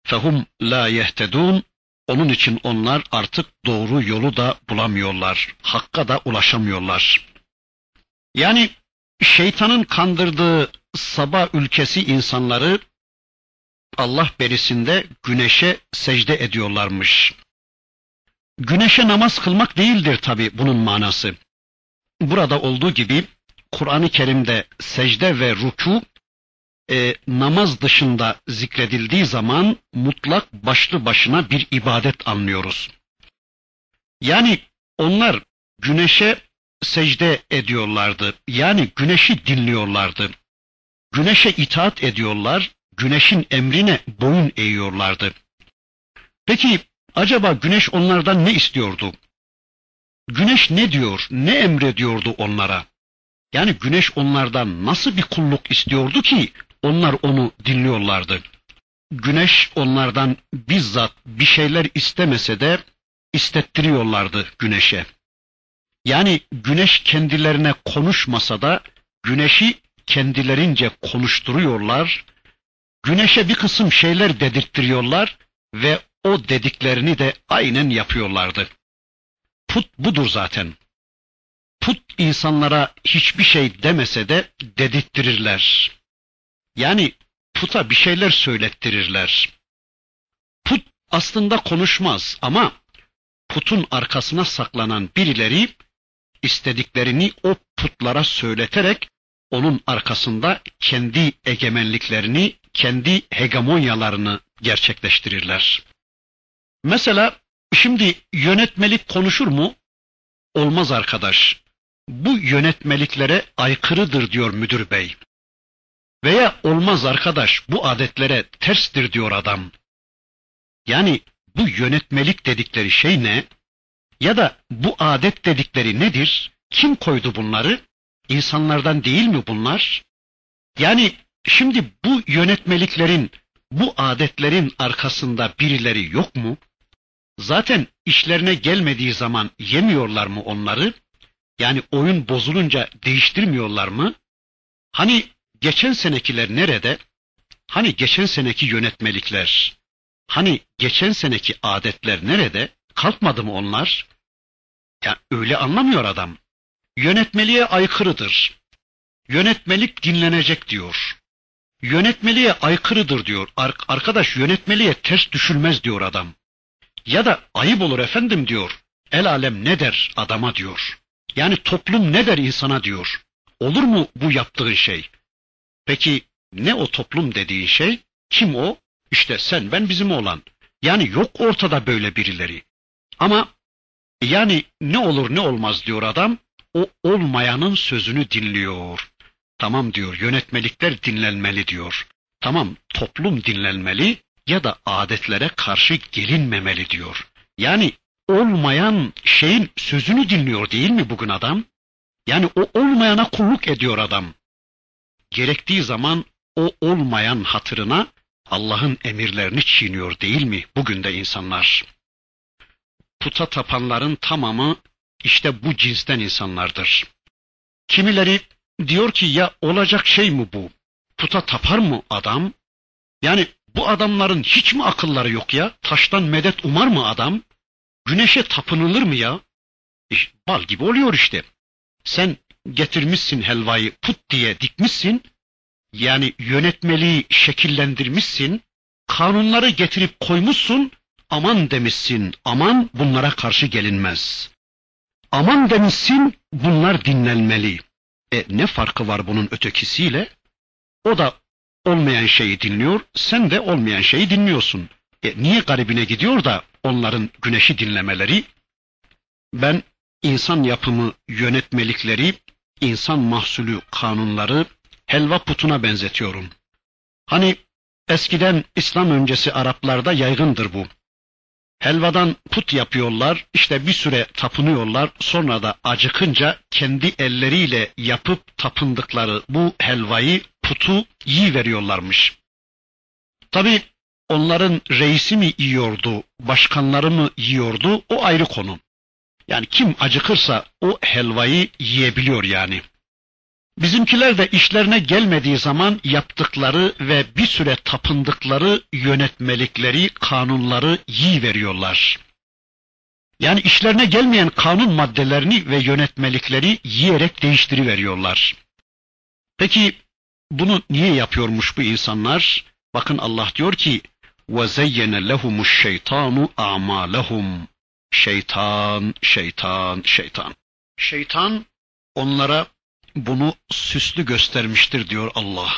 Fehum la yehtedun onun için onlar artık doğru yolu da bulamıyorlar. Hakka da ulaşamıyorlar. Yani şeytanın kandırdığı Saba ülkesi insanları Allah berisinde güneşe secde ediyorlarmış. Güneşe namaz kılmak değildir tabi bunun manası. Burada olduğu gibi Kur'an-ı Kerim'de secde ve ruku e, namaz dışında zikredildiği zaman mutlak başlı başına bir ibadet anlıyoruz. Yani onlar güneşe secde ediyorlardı. Yani güneşi dinliyorlardı. Güneşe itaat ediyorlar, güneşin emrine boyun eğiyorlardı. Peki acaba güneş onlardan ne istiyordu? Güneş ne diyor, ne emrediyordu onlara? Yani güneş onlardan nasıl bir kulluk istiyordu ki onlar onu dinliyorlardı. Güneş onlardan bizzat bir şeyler istemese de istettiriyorlardı güneşe. Yani güneş kendilerine konuşmasa da güneşi kendilerince konuşturuyorlar. Güneşe bir kısım şeyler dedirttiriyorlar ve o dediklerini de aynen yapıyorlardı. Put budur zaten. Put insanlara hiçbir şey demese de dedirttirirler. Yani puta bir şeyler söylettirirler. Put aslında konuşmaz ama putun arkasına saklanan birileri istediklerini o putlara söyleterek onun arkasında kendi egemenliklerini, kendi hegemonyalarını gerçekleştirirler. Mesela şimdi yönetmelik konuşur mu? Olmaz arkadaş. Bu yönetmeliklere aykırıdır diyor müdür bey. Veya olmaz arkadaş bu adetlere terstir diyor adam. Yani bu yönetmelik dedikleri şey ne? Ya da bu adet dedikleri nedir? Kim koydu bunları? İnsanlardan değil mi bunlar? Yani şimdi bu yönetmeliklerin, bu adetlerin arkasında birileri yok mu? Zaten işlerine gelmediği zaman yemiyorlar mı onları? Yani oyun bozulunca değiştirmiyorlar mı? Hani geçen senekiler nerede? Hani geçen seneki yönetmelikler, hani geçen seneki adetler nerede? Kalkmadı mı onlar? Ya öyle anlamıyor adam. Yönetmeliğe aykırıdır. Yönetmelik dinlenecek diyor. Yönetmeliğe aykırıdır diyor. Ar arkadaş yönetmeliğe ters düşülmez diyor adam. Ya da ayıp olur efendim diyor. El alem ne der adama diyor. Yani toplum ne der insana diyor. Olur mu bu yaptığın şey? Peki ne o toplum dediğin şey? Kim o? İşte sen ben bizim olan. Yani yok ortada böyle birileri. Ama yani ne olur ne olmaz diyor adam. O olmayanın sözünü dinliyor. Tamam diyor yönetmelikler dinlenmeli diyor. Tamam toplum dinlenmeli ya da adetlere karşı gelinmemeli diyor. Yani olmayan şeyin sözünü dinliyor değil mi bugün adam? Yani o olmayana kulluk ediyor adam. Gerektiği zaman o olmayan hatırına Allah'ın emirlerini çiğniyor değil mi bugün de insanlar? Puta tapanların tamamı işte bu cinsten insanlardır. Kimileri diyor ki ya olacak şey mi bu? Puta tapar mı adam? Yani bu adamların hiç mi akılları yok ya? Taştan medet umar mı adam? Güneşe tapınılır mı ya? İşte, bal gibi oluyor işte. Sen getirmişsin helvayı put diye dikmişsin. Yani yönetmeliği şekillendirmişsin. Kanunları getirip koymuşsun. Aman demişsin. Aman bunlara karşı gelinmez. Aman demişsin bunlar dinlenmeli. E ne farkı var bunun ötekisiyle? O da olmayan şeyi dinliyor, sen de olmayan şeyi dinliyorsun. E niye garibine gidiyor da onların güneşi dinlemeleri? Ben insan yapımı yönetmelikleri, insan mahsulü kanunları helva putuna benzetiyorum. Hani eskiden İslam öncesi Araplarda yaygındır bu. Helvadan put yapıyorlar, işte bir süre tapınıyorlar, sonra da acıkınca kendi elleriyle yapıp tapındıkları bu helvayı, putu iyi veriyorlarmış. Tabi onların reisi mi yiyordu, başkanları mı yiyordu o ayrı konu. Yani kim acıkırsa o helvayı yiyebiliyor yani. Bizimkiler de işlerine gelmediği zaman yaptıkları ve bir süre tapındıkları yönetmelikleri, kanunları iyi veriyorlar. Yani işlerine gelmeyen kanun maddelerini ve yönetmelikleri yiyerek değiştiriveriyorlar. Peki bunu niye yapıyormuş bu insanlar? Bakın Allah diyor ki وَزَيَّنَ لَهُمُ الشَّيْطَانُ أَعْمَالَهُمْ Şeytan, şeytan, şeytan. Şeytan onlara bunu süslü göstermiştir diyor Allah.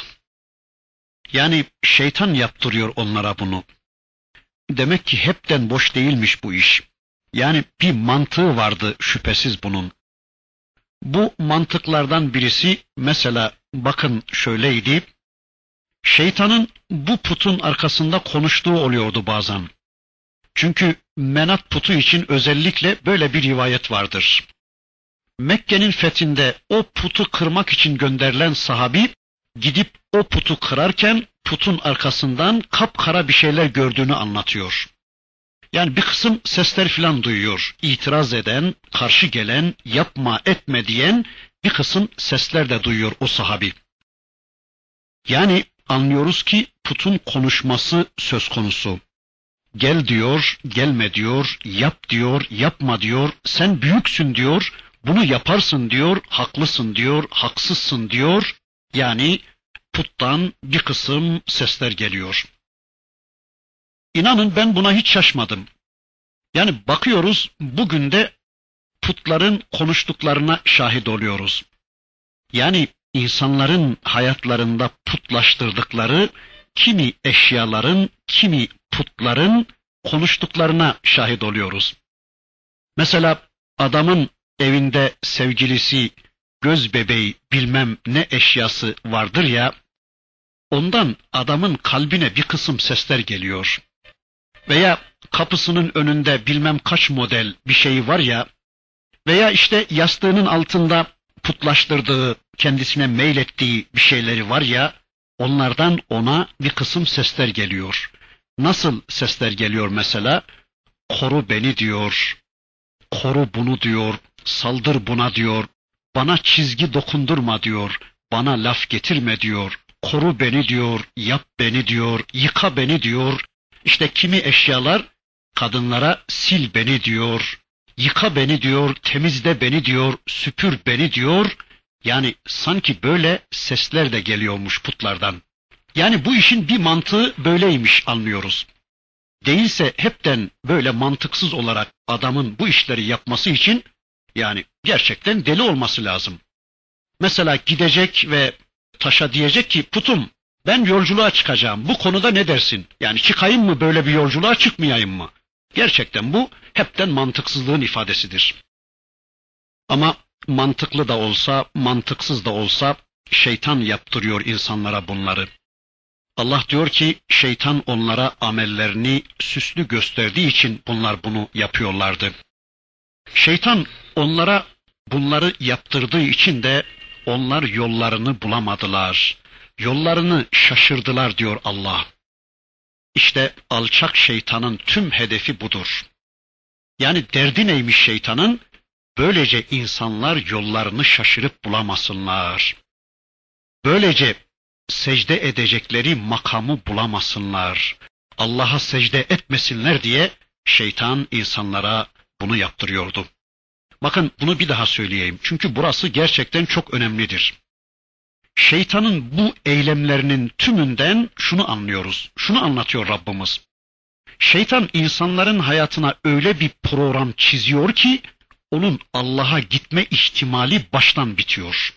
Yani şeytan yaptırıyor onlara bunu. Demek ki hepten boş değilmiş bu iş. Yani bir mantığı vardı şüphesiz bunun. Bu mantıklardan birisi mesela bakın şöyleydi. Şeytanın bu putun arkasında konuştuğu oluyordu bazen. Çünkü menat putu için özellikle böyle bir rivayet vardır. Mekke'nin fethinde o putu kırmak için gönderilen sahabi gidip o putu kırarken putun arkasından kapkara bir şeyler gördüğünü anlatıyor. Yani bir kısım sesler filan duyuyor. İtiraz eden, karşı gelen, yapma etme diyen bir kısım sesler de duyuyor o sahabi. Yani anlıyoruz ki putun konuşması söz konusu. Gel diyor, gelme diyor, yap diyor, yapma diyor, sen büyüksün diyor, bunu yaparsın diyor, haklısın diyor, haksızsın diyor. Yani puttan bir kısım sesler geliyor. İnanın ben buna hiç şaşmadım. Yani bakıyoruz bugün de putların konuştuklarına şahit oluyoruz. Yani insanların hayatlarında putlaştırdıkları kimi eşyaların, kimi putların konuştuklarına şahit oluyoruz. Mesela adamın evinde sevgilisi, göz bebeği bilmem ne eşyası vardır ya, ondan adamın kalbine bir kısım sesler geliyor. Veya kapısının önünde bilmem kaç model bir şey var ya, veya işte yastığının altında putlaştırdığı, kendisine meylettiği bir şeyleri var ya, onlardan ona bir kısım sesler geliyor. Nasıl sesler geliyor mesela? Koru beni diyor, koru bunu diyor, saldır buna diyor, bana çizgi dokundurma diyor, bana laf getirme diyor, koru beni diyor, yap beni diyor, yıka beni diyor. İşte kimi eşyalar? Kadınlara sil beni diyor, yıka beni diyor, temizle beni diyor, süpür beni diyor. Yani sanki böyle sesler de geliyormuş putlardan. Yani bu işin bir mantığı böyleymiş anlıyoruz. Değilse hepten böyle mantıksız olarak adamın bu işleri yapması için yani gerçekten deli olması lazım. Mesela gidecek ve taşa diyecek ki putum ben yolculuğa çıkacağım bu konuda ne dersin? Yani çıkayım mı böyle bir yolculuğa çıkmayayım mı? Gerçekten bu hepten mantıksızlığın ifadesidir. Ama mantıklı da olsa, mantıksız da olsa şeytan yaptırıyor insanlara bunları. Allah diyor ki şeytan onlara amellerini süslü gösterdiği için bunlar bunu yapıyorlardı. Şeytan onlara bunları yaptırdığı için de onlar yollarını bulamadılar. Yollarını şaşırdılar diyor Allah. İşte alçak şeytanın tüm hedefi budur. Yani derdi neymiş şeytanın? Böylece insanlar yollarını şaşırıp bulamasınlar. Böylece secde edecekleri makamı bulamasınlar. Allah'a secde etmesinler diye şeytan insanlara bunu yaptırıyordu. Bakın bunu bir daha söyleyeyim. Çünkü burası gerçekten çok önemlidir. Şeytanın bu eylemlerinin tümünden şunu anlıyoruz. Şunu anlatıyor Rabbimiz. Şeytan insanların hayatına öyle bir program çiziyor ki onun Allah'a gitme ihtimali baştan bitiyor.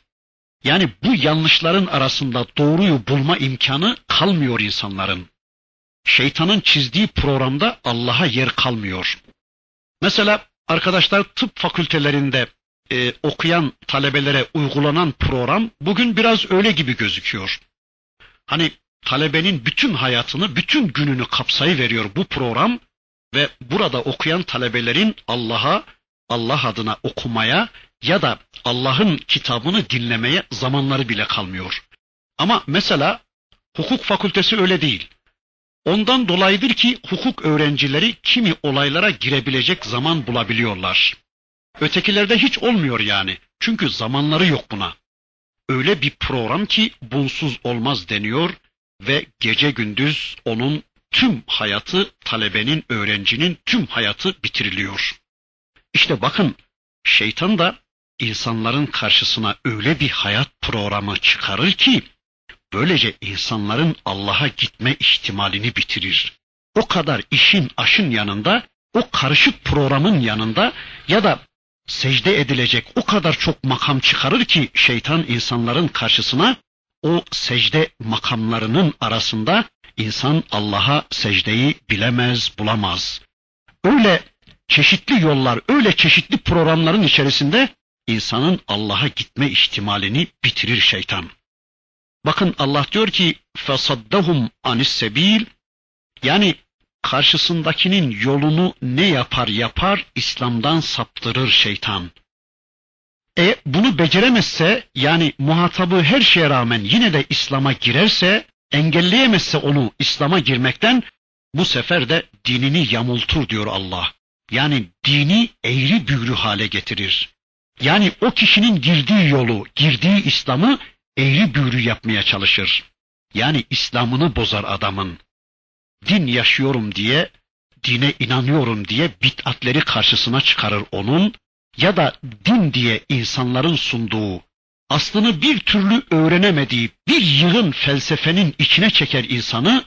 Yani bu yanlışların arasında doğruyu bulma imkanı kalmıyor insanların. Şeytanın çizdiği programda Allah'a yer kalmıyor. Mesela arkadaşlar tıp fakültelerinde e, okuyan talebelere uygulanan program bugün biraz öyle gibi gözüküyor. Hani talebenin bütün hayatını, bütün gününü kapsayıveriyor bu program ve burada okuyan talebelerin Allah'a, Allah adına okumaya ya da Allah'ın kitabını dinlemeye zamanları bile kalmıyor. Ama mesela hukuk fakültesi öyle değil. Ondan dolayıdır ki hukuk öğrencileri kimi olaylara girebilecek zaman bulabiliyorlar. Ötekilerde hiç olmuyor yani. Çünkü zamanları yok buna. Öyle bir program ki bunsuz olmaz deniyor ve gece gündüz onun tüm hayatı talebenin, öğrencinin tüm hayatı bitiriliyor. İşte bakın şeytan da insanların karşısına öyle bir hayat programı çıkarır ki böylece insanların Allah'a gitme ihtimalini bitirir. O kadar işin aşın yanında, o karışık programın yanında ya da secde edilecek o kadar çok makam çıkarır ki şeytan insanların karşısına o secde makamlarının arasında insan Allah'a secdeyi bilemez, bulamaz. Öyle çeşitli yollar, öyle çeşitli programların içerisinde insanın Allah'a gitme ihtimalini bitirir şeytan. Bakın Allah diyor ki fesaddahum anis sebil yani karşısındakinin yolunu ne yapar yapar İslam'dan saptırır şeytan. E bunu beceremezse yani muhatabı her şeye rağmen yine de İslam'a girerse engelleyemezse onu İslam'a girmekten bu sefer de dinini yamultur diyor Allah. Yani dini eğri büğrü hale getirir. Yani o kişinin girdiği yolu, girdiği İslam'ı eğri büğrü yapmaya çalışır. Yani İslam'ını bozar adamın. Din yaşıyorum diye, dine inanıyorum diye bid'atleri karşısına çıkarır onun ya da din diye insanların sunduğu, aslını bir türlü öğrenemediği bir yığın felsefenin içine çeker insanı,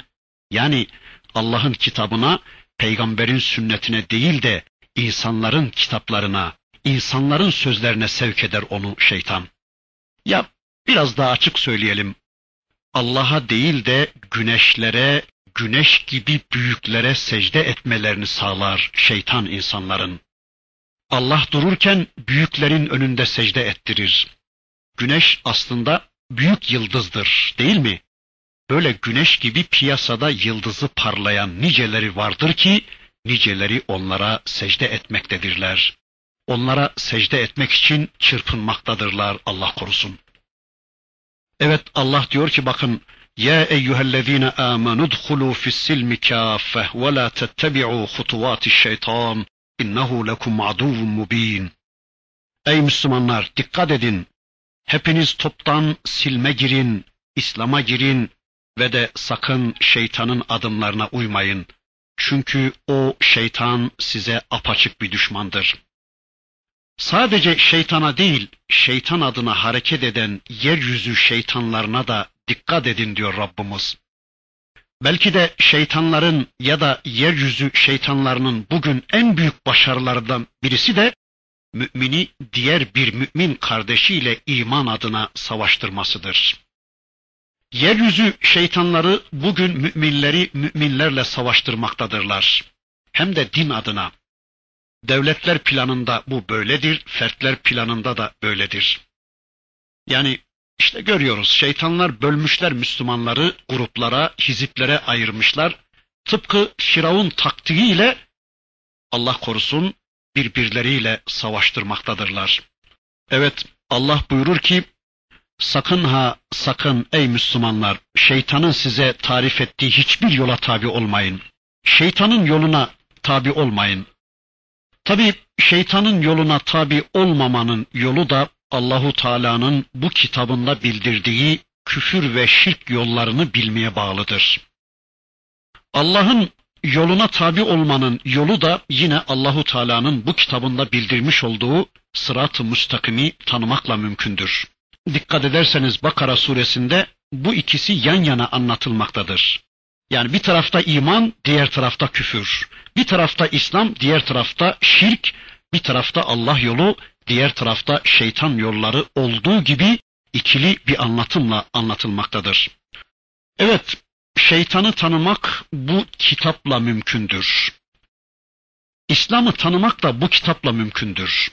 yani Allah'ın kitabına, peygamberin sünnetine değil de insanların kitaplarına, insanların sözlerine sevk eder onu şeytan. Ya biraz daha açık söyleyelim. Allah'a değil de güneşlere, güneş gibi büyüklere secde etmelerini sağlar şeytan insanların. Allah dururken büyüklerin önünde secde ettirir. Güneş aslında büyük yıldızdır, değil mi? Böyle güneş gibi piyasada yıldızı parlayan niceleri vardır ki niceleri onlara secde etmektedirler onlara secde etmek için çırpınmaktadırlar Allah korusun. Evet Allah diyor ki bakın ya eyyühellezine amenu dhulu fis-silmi kaffe ve la tettebi'u hutuvati'ş-şeytan innehu lekum aduvun mubin. Ey Müslümanlar dikkat edin. Hepiniz toptan silme girin, İslam'a girin ve de sakın şeytanın adımlarına uymayın. Çünkü o şeytan size apaçık bir düşmandır. Sadece şeytana değil, şeytan adına hareket eden yeryüzü şeytanlarına da dikkat edin diyor Rabbimiz. Belki de şeytanların ya da yeryüzü şeytanlarının bugün en büyük başarılarından birisi de mümini diğer bir mümin kardeşiyle iman adına savaştırmasıdır. Yeryüzü şeytanları bugün müminleri müminlerle savaştırmaktadırlar. Hem de din adına. Devletler planında bu böyledir, fertler planında da böyledir. Yani işte görüyoruz şeytanlar bölmüşler Müslümanları gruplara, hiziplere ayırmışlar. Tıpkı Firavun taktiğiyle Allah korusun birbirleriyle savaştırmaktadırlar. Evet Allah buyurur ki sakın ha sakın ey Müslümanlar şeytanın size tarif ettiği hiçbir yola tabi olmayın. Şeytanın yoluna tabi olmayın. Tabi şeytanın yoluna tabi olmamanın yolu da Allahu Teala'nın bu kitabında bildirdiği küfür ve şirk yollarını bilmeye bağlıdır. Allah'ın yoluna tabi olmanın yolu da yine Allahu Teala'nın bu kitabında bildirmiş olduğu sırat-ı müstakimi tanımakla mümkündür. Dikkat ederseniz Bakara suresinde bu ikisi yan yana anlatılmaktadır. Yani bir tarafta iman, diğer tarafta küfür. Bir tarafta İslam, diğer tarafta şirk, bir tarafta Allah yolu, diğer tarafta şeytan yolları olduğu gibi ikili bir anlatımla anlatılmaktadır. Evet, şeytanı tanımak bu kitapla mümkündür. İslam'ı tanımak da bu kitapla mümkündür.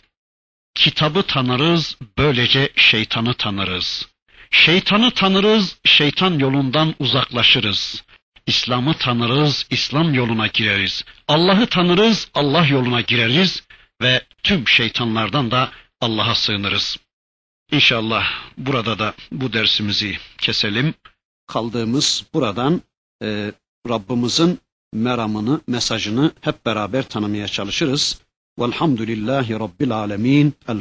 Kitabı tanırız, böylece şeytanı tanırız. Şeytanı tanırız, şeytan yolundan uzaklaşırız. İslam'ı tanırız, İslam yoluna gireriz. Allah'ı tanırız, Allah yoluna gireriz ve tüm şeytanlardan da Allah'a sığınırız. İnşallah burada da bu dersimizi keselim. Kaldığımız buradan e, Rabbimizin meramını, mesajını hep beraber tanımaya çalışırız. Velhamdülillahi Rabbil alemin. El